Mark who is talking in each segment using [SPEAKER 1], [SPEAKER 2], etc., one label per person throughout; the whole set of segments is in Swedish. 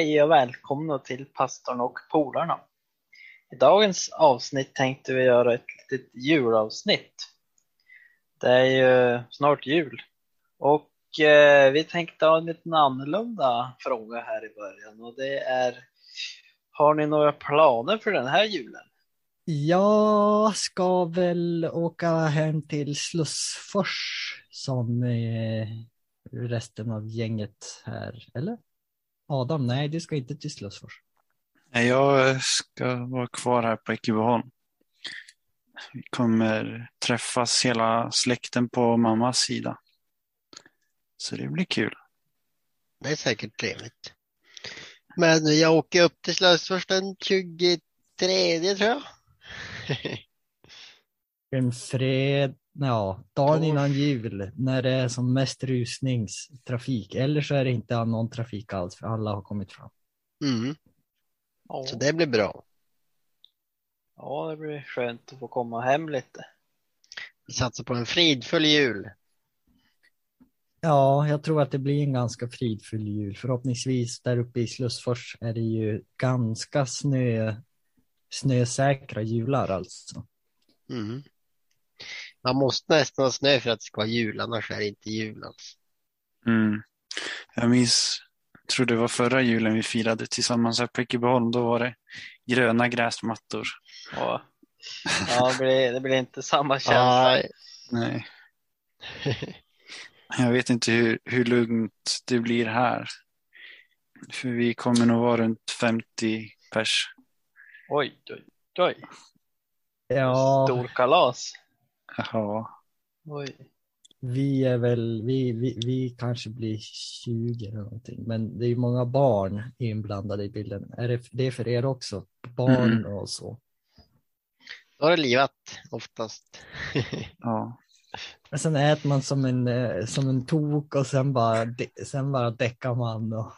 [SPEAKER 1] Hej och välkomna till Pastorn och polarna. I dagens avsnitt tänkte vi göra ett litet julavsnitt. Det är ju snart jul och eh, vi tänkte ha en liten annorlunda fråga här i början och det är Har ni några planer för den här julen?
[SPEAKER 2] Jag ska väl åka hem till Slussfors som eh, resten av gänget här, eller? Adam, nej du ska inte till Slussfors.
[SPEAKER 3] Nej, Jag ska vara kvar här på Ekebyholm. Vi kommer träffas hela släkten på mammas sida. Så det blir kul.
[SPEAKER 4] Det är säkert trevligt. Men jag åker upp till Slösfors den 23 tror jag.
[SPEAKER 2] En fred, ja, dagen innan jul när det är som mest rusningstrafik. Eller så är det inte någon trafik alls för alla har kommit fram.
[SPEAKER 4] Mm,
[SPEAKER 1] Ja,
[SPEAKER 4] så det blir bra.
[SPEAKER 1] ja, det blir skönt att få komma hem lite.
[SPEAKER 4] Vi satsar på en fridfull jul.
[SPEAKER 2] Ja, jag tror att det blir en ganska fridfull jul. Förhoppningsvis där uppe i Slussfors är det ju ganska snö, snösäkra jular alltså.
[SPEAKER 4] Mm. Man måste nästan ha snö för att det ska vara jul, annars är det inte jul alls.
[SPEAKER 3] Mm. Jag minns, jag tror det var förra julen vi firade tillsammans här på Ekebyholm. Då var det gröna gräsmattor.
[SPEAKER 1] Och, ja, det blir, det blir inte samma känsla.
[SPEAKER 4] Nej,
[SPEAKER 3] Nej. Jag vet inte hur, hur lugnt det blir här. För vi kommer nog vara runt 50 pers.
[SPEAKER 1] Oj, oj, oj.
[SPEAKER 2] Ja,
[SPEAKER 1] Storkalas.
[SPEAKER 3] Jaha.
[SPEAKER 1] Oj.
[SPEAKER 2] vi är väl, vi, vi, vi kanske blir 20 eller någonting. Men det är ju många barn inblandade i bilden. Är det, det är för er också? Barn
[SPEAKER 3] Mm.
[SPEAKER 2] och så.
[SPEAKER 4] då är det livat oftast.
[SPEAKER 3] Ja.
[SPEAKER 2] Men sen äter man som en, eh, som en tok och sen bara, sen bara däckar man. Och,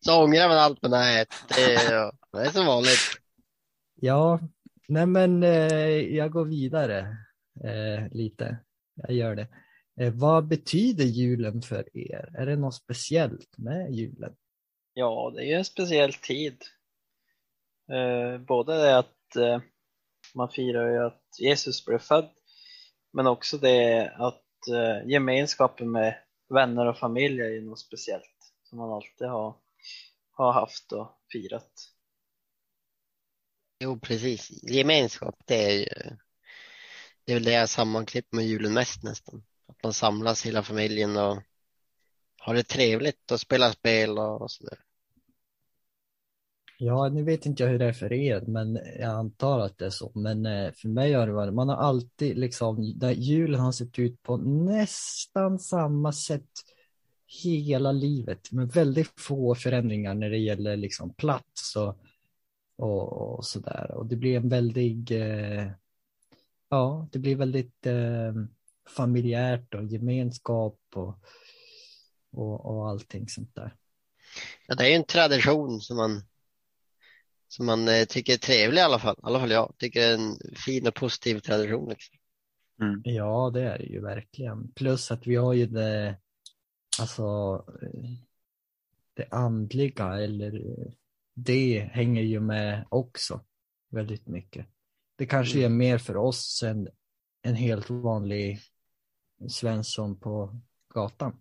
[SPEAKER 4] Så ångrar man allt man har ätit. Det är, det är som vanligt.
[SPEAKER 2] ja, nej men eh, jag går vidare eh, lite. Jag gör det. Eh, vad betyder julen för er? Är det något speciellt med julen?
[SPEAKER 1] Ja, det är ju en speciell tid. Eh, både det att eh, man firar ju att Jesus blev född, men också det att eh, gemenskapen med vänner och familj är ju något speciellt som man alltid har, har haft och firat.
[SPEAKER 4] Jo, precis. Gemenskap, det är ju det är väl det jag sammanklipper med julen mest nästan. Att man samlas hela familjen och har det trevligt och spelar spel och sådär.
[SPEAKER 2] Ja, nu vet inte jag hur det är för er, men jag antar att det är så. Men eh, för mig har det varit, man har alltid liksom, där julen har sett ut på nästan samma sätt hela livet, med väldigt få förändringar när det gäller liksom plats och, och, och sådär. Och det blir en väldig, eh, ja, det blir väldigt eh, familjärt och gemenskap och, och, och allting sånt där.
[SPEAKER 4] Ja, det är ju en tradition som man som man eh, tycker är trevlig i alla fall. I alla fall jag tycker det är en fin och positiv tradition. Liksom.
[SPEAKER 3] Mm.
[SPEAKER 2] Ja, det är det ju verkligen. Plus att vi har ju det, alltså, eh, det andliga eller eh, det hänger ju med också väldigt mycket. Det kanske är mer för oss än en helt vanlig Svensson på gatan.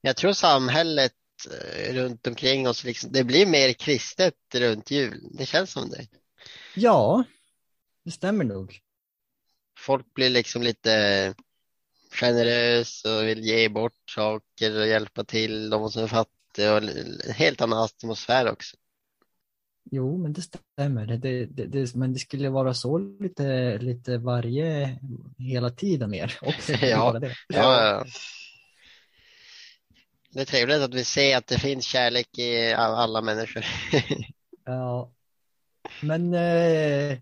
[SPEAKER 4] Jag tror samhället eh, runt omkring oss, liksom, det blir mer kristet runt jul. Det känns som det.
[SPEAKER 2] Ja, det stämmer nog.
[SPEAKER 4] Folk blir liksom lite generös och vill ge bort saker och hjälpa till de som är fattiga och en helt annan atmosfär också.
[SPEAKER 2] Jo, men det stämmer. Det, det, det, men det skulle vara så lite, lite varje, hela tiden mer också.
[SPEAKER 4] Ja.
[SPEAKER 2] Det.
[SPEAKER 4] Ja. Det är trevligt att vi ser att det finns kärlek i all- alla människor.
[SPEAKER 2] Ja. Men eh,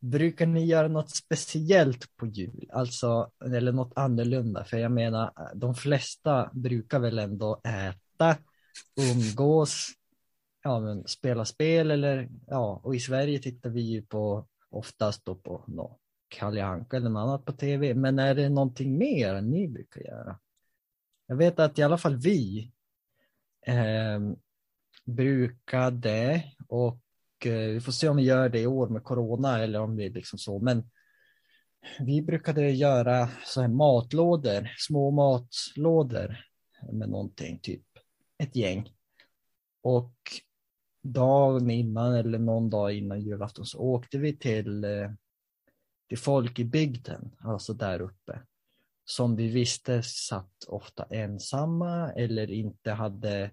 [SPEAKER 2] brukar ni göra något speciellt på jul? Alltså, eller något annorlunda? För jag menar, de flesta brukar väl ändå äta, umgås, ja, men spela spel eller ja, och i Sverige tittar vi ju på oftast då på no, Kalle Anka eller något annat på tv. Men är det någonting mer än ni brukar göra? Jag vet att i alla fall vi, eh, brukade och eh, vi får se om vi gör det i år med corona eller om det är liksom så. Men vi brukade göra så här matlådor, små matlådor med någonting, typ ett gäng. Och dagen innan eller någon dag innan julafton så åkte vi till, eh, till folk i bygden, alltså där uppe. Som vi visste satt ofta ensamma eller inte hade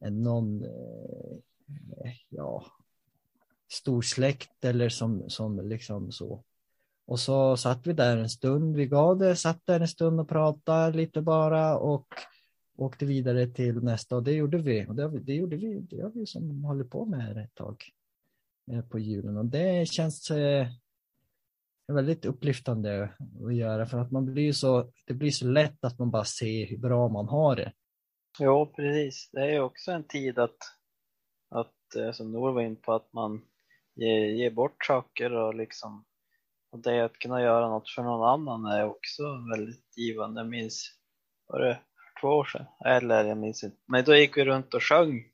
[SPEAKER 2] eh, någon eh, ja, stor släkt eller som, som liksom så. Och så satt vi där en stund, vi gav det, satt där en stund och pratade lite bara och åkte vidare till nästa och det gjorde vi. Och det, det gjorde vi, det har vi som håller på med ett tag eh, på julen och det känns eh, väldigt upplyftande att göra för att man blir så, det blir så lätt att man bara ser hur bra man har det.
[SPEAKER 1] Jo, precis. Det är också en tid att, att eh, som Nor var in på, att man ger, ger bort saker och liksom och det att kunna göra något för någon annan är också väldigt givande. Jag minns, var det två år sedan? Eller jag minns inte. Men då gick vi runt och sjöng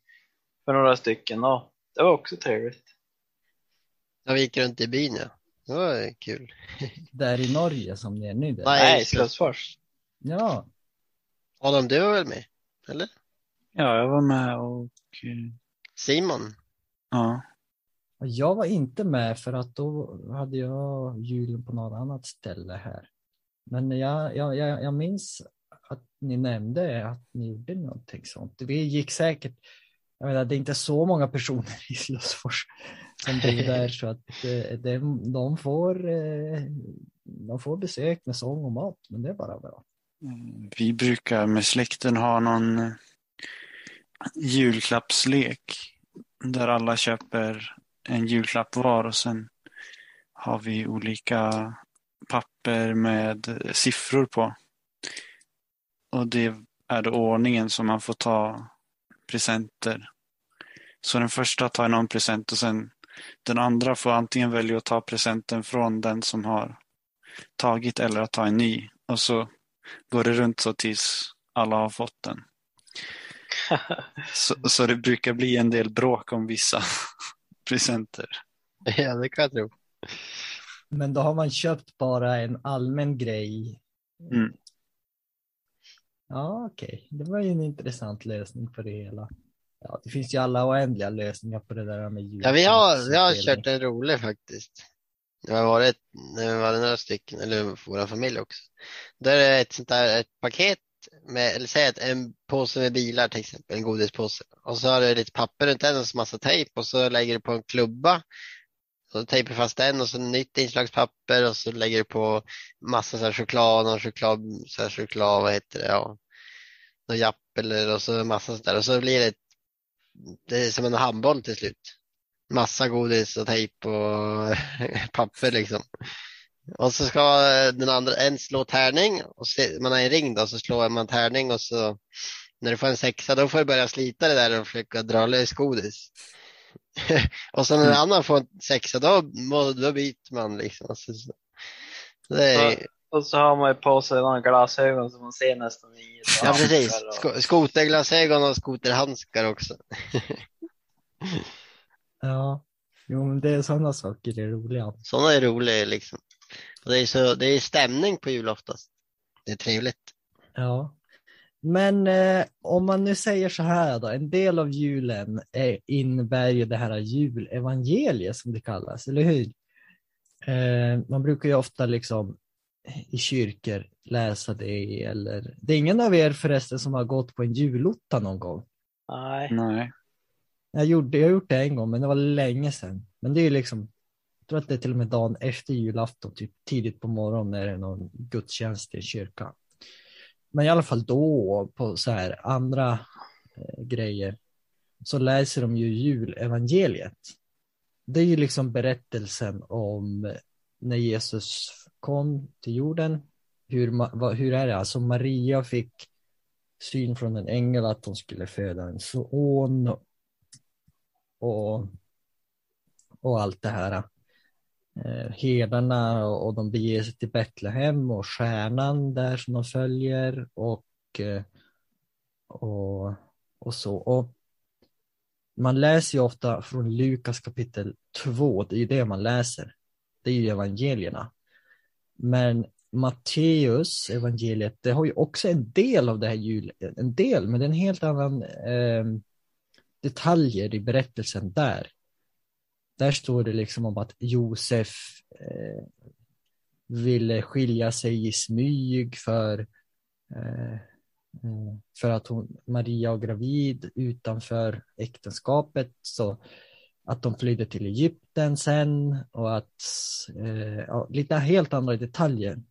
[SPEAKER 1] för några stycken och det var också trevligt.
[SPEAKER 4] Ja, vi gick runt i byn ja. Det var kul.
[SPEAKER 2] Där i Norge som det är nu. Där.
[SPEAKER 4] Nej,
[SPEAKER 1] Slösfors.
[SPEAKER 2] Ja,
[SPEAKER 4] Adam, du var väl med? Eller?
[SPEAKER 3] Ja, jag var med och eh,
[SPEAKER 4] Simon?
[SPEAKER 3] ja,
[SPEAKER 2] Jag var inte med för att då hade jag julen på något annat ställe här. Men jag, jag, jag, jag minns ni nämnde att ni gjorde någonting sånt. Vi gick säkert, jag menar det är inte så många personer i Slösfors som bor där så att eh, de, de, får, eh, de får besök med sång och mat, men det är bara bra.
[SPEAKER 3] Mm, vi brukar med släkten ha någon eh, julklappslek där alla köper en julklapp var och sen har vi olika papper med siffror på. Och det är då ordningen som man får ta presenter. Så den första tar någon present och sen den andra får antingen välja att ta presenten från den som har tagit eller att ta en ny. Och så går det runt så tills alla har fått den. Så, så det brukar bli en del bråk om vissa presenter.
[SPEAKER 4] Ja, det kan jag tro.
[SPEAKER 2] Men då har man köpt bara en allmän grej.
[SPEAKER 3] Mm.
[SPEAKER 2] Ja, okej. Det var ju en intressant lösning på det hela. Ja, det finns ju alla oändliga lösningar på det där med jul.
[SPEAKER 4] Ja, vi har, vi har kört en rolig faktiskt. Det har varit, det var några stycken, eller vår familj också. Där är ett sånt där, ett paket med, eller säg att en påse med bilar till exempel, en godispåse. Och så har du lite papper runt den och så massa tejp och så lägger du på en klubba. Så tejpar du fast den och så nytt inslagspapper och så lägger du på massa så här choklad och choklad, så här choklad, vad heter det, ja. Någon japp eller och så massa sånt där och så blir det, det är som en handboll till slut. Massa godis och tejp och papper liksom. Och så ska den andra en slå tärning och se, man har en ring då så slår man tärning och så när du får en sexa då får du börja slita det där och försöka dra lös godis. och så när en annan får en sexa då, då byter man liksom. Så, så. Det är,
[SPEAKER 1] Och så har man ju på sig några glasögon så man ser nästan inget.
[SPEAKER 4] ja precis,
[SPEAKER 1] Och-
[SPEAKER 4] Sko- skoterglasögon och skoterhandskar också.
[SPEAKER 2] Ja, jo, men det är sådana saker det är roliga.
[SPEAKER 4] Sådana är roliga liksom. Och det är så, det är stämning på jul oftast. Det är trevligt.
[SPEAKER 2] Ja. Men eh, om man nu säger så här då, en del av julen är, innebär ju det här julevangeliet som det kallas, eller hur? Eh, man brukar ju ofta liksom i kyrkor läsa det eller det är ingen av er förresten som har gått på en julotta någon gång?
[SPEAKER 1] Nej.
[SPEAKER 3] Nej.
[SPEAKER 2] Jag, gjorde, jag har gjort det en gång, men det var länge sedan. Men det är ju liksom, jag tror att det är till och med dagen efter julafton, typ tidigt på morgonen när det är någon gudstjänst i kyrkan. Men i alla fall då, på så här andra eh, grejer, så läser de ju julevangeliet. Det är ju liksom berättelsen om eh, när Jesus kom till jorden. Hur, va, hur är det? Alltså Maria fick syn från en ängel att hon skulle föda en son och, och allt det här. Eh, herdarna och, och de beger sig till Betlehem och stjärnan där som de följer och, eh, och, och så. Och man läser ju ofta från Lukas kapitel 2, det är ju det man läser. Det är ju evangelierna. Men Matteus evangeliet, det har ju också en del av det här jul, en del, men det är en helt annan eh, detaljer i berättelsen där. Där står det liksom om att Josef eh, ville skilja sig i smyg för eh, eh, för att hon, Maria var gravid utanför äktenskapet så att de flydde till Egypten sen och att eh, ja, lite helt andra detaljer.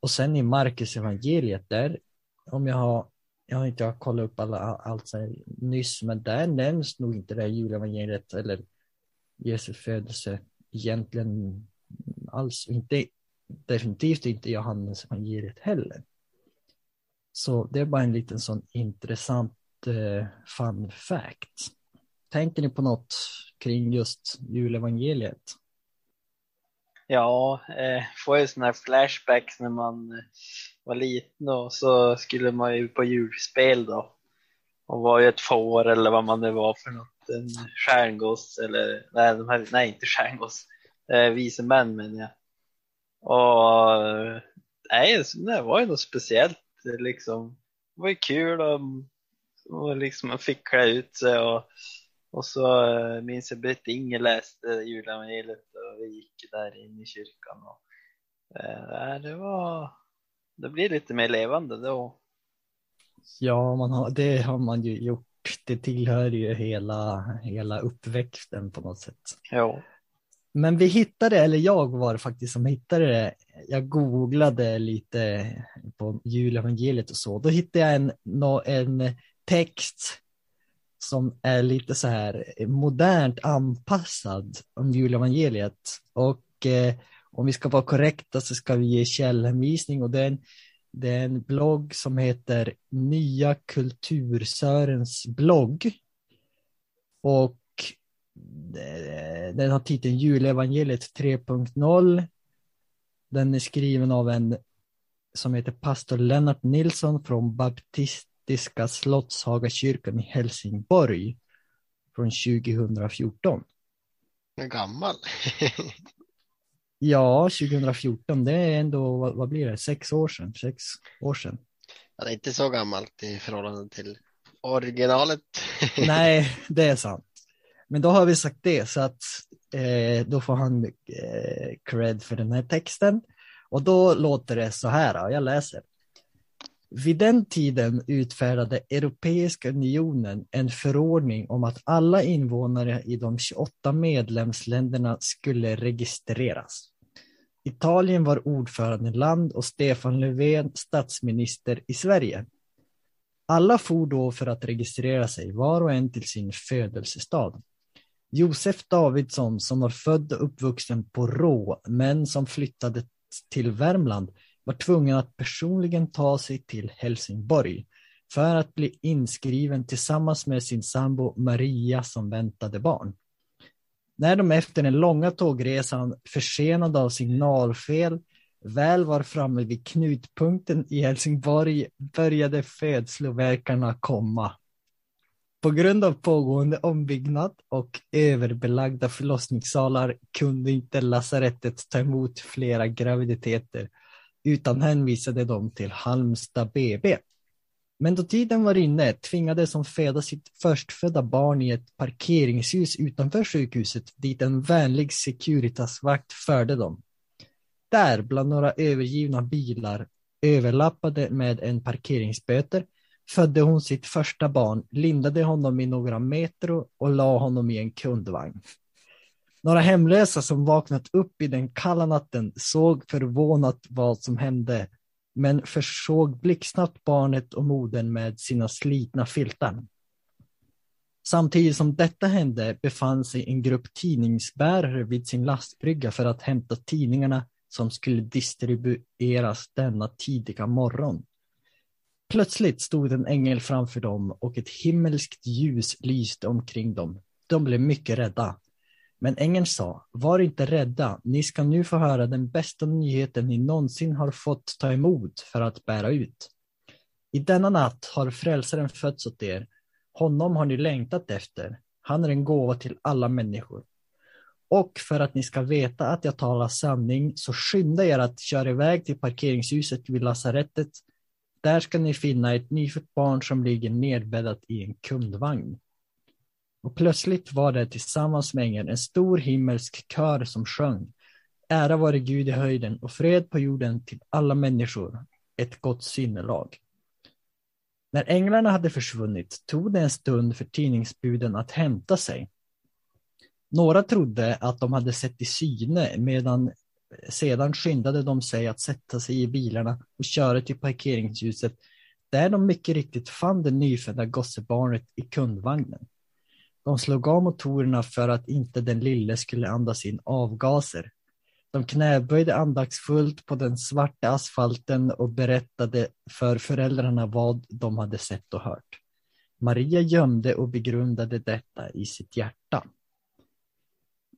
[SPEAKER 2] Och sen i Markus evangeliet där, om jag har, jag har inte kollat upp alla, allt så här nyss, men där nämns nog inte det här julevangeliet eller Jesu födelse egentligen alls. Inte, definitivt inte Johannes evangeliet heller. Så det är bara en liten sån intressant eh, fun fact. Tänker ni på något kring just julevangeliet?
[SPEAKER 1] Ja, eh, får ju sådana här flashbacks när man eh, var liten och så skulle man ju på julspel då. Och var ju ett får eller vad man nu var för något, en stjärngoss eller nej, de här, nej inte stjärngoss, eh, vise män menar jag. Och nej, det var ju något speciellt liksom. Det var ju kul och, och liksom man fick klä ut sig och och så eh, minns jag Britt Inge läste julevangeliet och vi gick där in i kyrkan. Och, eh, det var, det blir lite mer levande då.
[SPEAKER 2] Ja, man har, det har man ju gjort. Det tillhör ju hela, hela uppväxten på något sätt.
[SPEAKER 1] Ja.
[SPEAKER 2] Men vi hittade, eller jag var det faktiskt som hittade det. Jag googlade lite på julevangeliet och så. Då hittade jag en, en text som är lite så här modernt anpassad om julevangeliet. Och eh, om vi ska vara korrekta så ska vi ge källhänvisning och det är en, det är en blogg som heter Nya Kultursörens blogg. Och eh, den har titeln Julevangeliet 3.0. Den är skriven av en som heter pastor Lennart Nilsson från baptistiska Slottshagakyrkan i Helsingborg från 2014.
[SPEAKER 4] Gammal.
[SPEAKER 2] ja, 2014, det är ändå, vad, vad, blir det, sex år sedan? Sex år sedan.
[SPEAKER 4] Ja, det är inte så gammalt i förhållande till originalet.
[SPEAKER 2] Nej, det är sant. Men då har vi sagt det, så att eh, då får han eh, cred för den här texten. Och då låter det så här, jag läser. Vid den tiden utfärdade Europeiska unionen en förordning om att alla invånare i de 28 medlemsländerna skulle registreras. Italien var ordförandeland och Stefan Löfven statsminister i Sverige. Alla for då för att registrera sig, var och en till sin födelsestad. Josef Davidsson, som var född och uppvuxen på Rå, men som flyttade till Värmland, var tvungen att personligen ta sig till Helsingborg för att bli inskriven tillsammans med sin sambo Maria som väntade barn. När de efter den långa tågresan försenade av signalfel väl var framme vid knutpunkten i Helsingborg började födslovärkarna komma. På grund av pågående ombyggnad och överbelagda förlossningssalar kunde inte lasarettet ta emot flera graviditeter utan hänvisade dem till Halmstad BB. Men då tiden var inne tvingades hon föda sitt förstfödda barn i ett parkeringshus utanför sjukhuset dit en vänlig Securitasvakt förde dem. Där, bland några övergivna bilar överlappade med en parkeringsböter, födde hon sitt första barn, lindade honom i några metro och la honom i en kundvagn. Några hemlösa som vaknat upp i den kalla natten såg förvånat vad som hände, men försåg blixtsnabbt barnet och modern med sina slitna filtar. Samtidigt som detta hände befann sig en grupp tidningsbärare vid sin lastbrygga för att hämta tidningarna som skulle distribueras denna tidiga morgon. Plötsligt stod en ängel framför dem och ett himmelskt ljus lyste omkring dem. De blev mycket rädda. Men ängeln sa, var inte rädda, ni ska nu få höra den bästa nyheten ni någonsin har fått ta emot för att bära ut. I denna natt har frälsaren fötts åt er Honom har ni längtat efter. Han är en gåva till alla människor. Och för att ni ska veta att jag talar sanning så skynda er att köra iväg till parkeringshuset vid lasarettet. Där ska ni finna ett nyfött barn som ligger nedbäddat i en kundvagn. Och plötsligt var det tillsammans med ängeln en stor himmelsk kör som sjöng. Ära vare Gud i höjden och fred på jorden till alla människor. Ett gott sinnelag. När änglarna hade försvunnit tog det en stund för tidningsbuden att hämta sig. Några trodde att de hade sett i syne medan sedan skyndade de sig att sätta sig i bilarna och köra till parkeringshuset där de mycket riktigt fann det nyfödda gossebarnet i kundvagnen. De slog av motorerna för att inte den lille skulle andas in avgaser. De knäböjde andaktsfullt på den svarta asfalten och berättade för föräldrarna vad de hade sett och hört. Maria gömde och begrundade detta i sitt hjärta.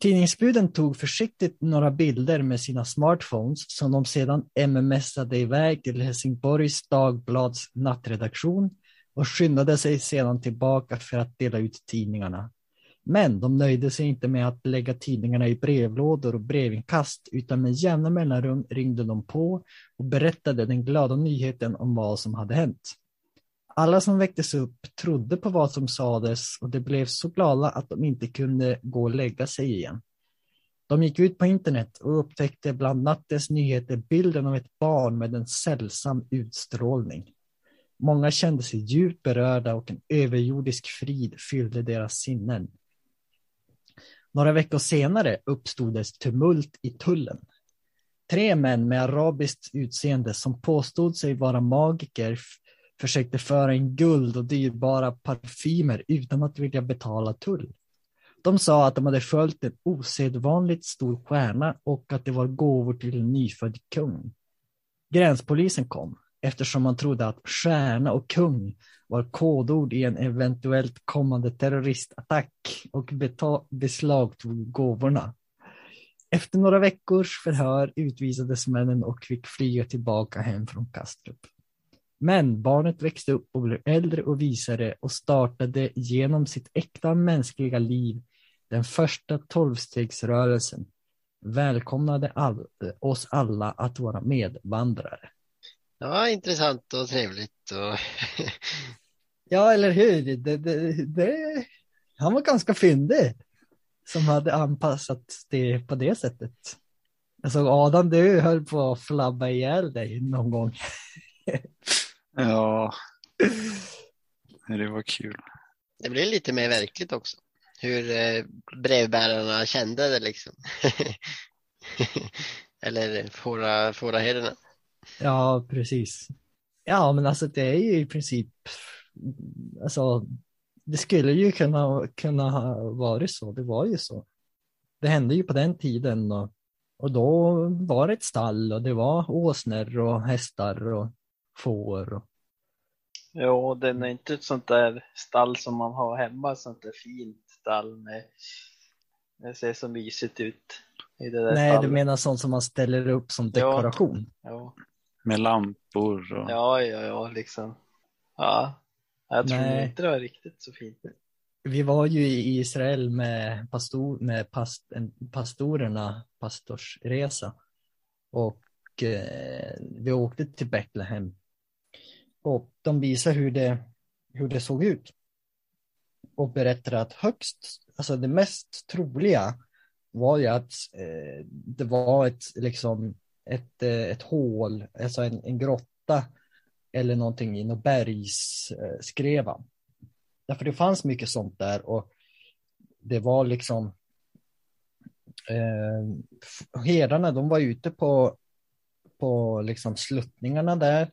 [SPEAKER 2] Tidningsbuden tog försiktigt några bilder med sina smartphones som de sedan mmsade iväg till Helsingborgs Dagblads nattredaktion och skyndade sig sedan tillbaka för att dela ut tidningarna. Men de nöjde sig inte med att lägga tidningarna i brevlådor och brevinkast utan med jämna mellanrum ringde de på och berättade den glada nyheten om vad som hade hänt. Alla som väcktes upp trodde på vad som sades och de blev så glada att de inte kunde gå och lägga sig igen. De gick ut på internet och upptäckte bland nattens nyheter bilden av ett barn med en sällsam utstrålning. Många kände sig djupt berörda och en överjordisk frid fyllde deras sinnen. Några veckor senare uppstod ett tumult i tullen. Tre män med arabiskt utseende som påstod sig vara magiker försökte föra in guld och dyrbara parfymer utan att vilja betala tull. De sa att de hade följt en osedvanligt stor stjärna och att det var gåvor till en nyfödd kung. Gränspolisen kom eftersom man trodde att stjärna och kung var kodord i en eventuellt kommande terroristattack och beslagtog gåvorna. Efter några veckors förhör utvisades männen och fick flyga tillbaka hem från Kastrup. Men barnet växte upp och blev äldre och visare och startade genom sitt äkta mänskliga liv den första tolvstegsrörelsen. Välkomnade all, oss alla att vara medvandrare.
[SPEAKER 4] Ja, intressant och trevligt. Och...
[SPEAKER 2] ja, eller hur? Det, det, det, han var ganska fyndig som hade anpassat det på det sättet. Alltså Adam, du höll på att flabba ihjäl dig någon gång.
[SPEAKER 3] ja, det var kul.
[SPEAKER 4] Det blev lite mer verkligt också. Hur eh, brevbärarna kände det liksom. Eller fåra, fåraherdarna.
[SPEAKER 2] Ja, precis. Ja, men alltså det är ju i princip, alltså det skulle ju kunna, kunna ha varit så, det var ju så. Det hände ju på den tiden och, och då var det ett stall och det var åsnor och hästar och får. Och...
[SPEAKER 1] Jo, det är inte ett sånt där stall som man har hemma, sånt där fint stall med, det ser så mysigt ut.
[SPEAKER 2] I det där Nej, stallet. du menar sånt som man ställer upp som dekoration?
[SPEAKER 1] Ja, ja.
[SPEAKER 3] Med lampor och...
[SPEAKER 1] Ja, ja, ja, liksom. Ja, jag tror Nej. inte det var riktigt så fint.
[SPEAKER 2] Vi var ju i Israel med, pastor, med past, pastorerna, pastorsresa. Och eh, vi åkte till Betlehem. Och de visade hur det, hur det såg ut. Och berättade att högst, alltså det mest troliga var ju att eh, det var ett liksom ett, eh, ett hål, alltså en, en grotta eller någonting i någon bergsskreva. Därför det fanns mycket sånt där och det var liksom eh, herdarna, de var ute på, på liksom sluttningarna där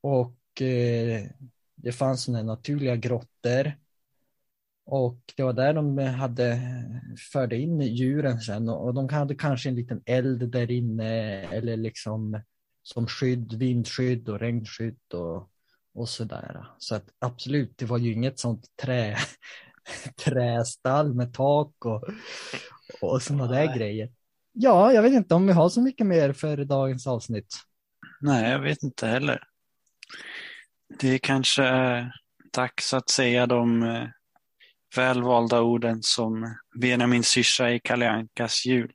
[SPEAKER 2] och eh, det fanns sådana naturliga grottor och det var där de hade förde in djuren sen och de hade kanske en liten eld där inne eller liksom som skydd, vindskydd och regnskydd och, och sådär. Så att absolut, det var ju inget sånt trä, trästall med tak och, och sådana där grejer. Ja, jag vet inte om vi har så mycket mer för dagens avsnitt.
[SPEAKER 3] Nej, jag vet inte heller. Det är kanske dags att säga de eh, välvalda orden som Benjamin syrsa i Kalle Ankas jul.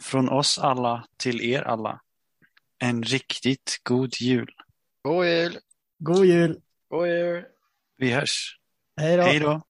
[SPEAKER 3] Från oss alla till er alla. En riktigt god jul.
[SPEAKER 4] God jul!
[SPEAKER 2] God jul!
[SPEAKER 1] God jul!
[SPEAKER 3] Vi hörs.
[SPEAKER 2] Hej då!
[SPEAKER 3] Hej då!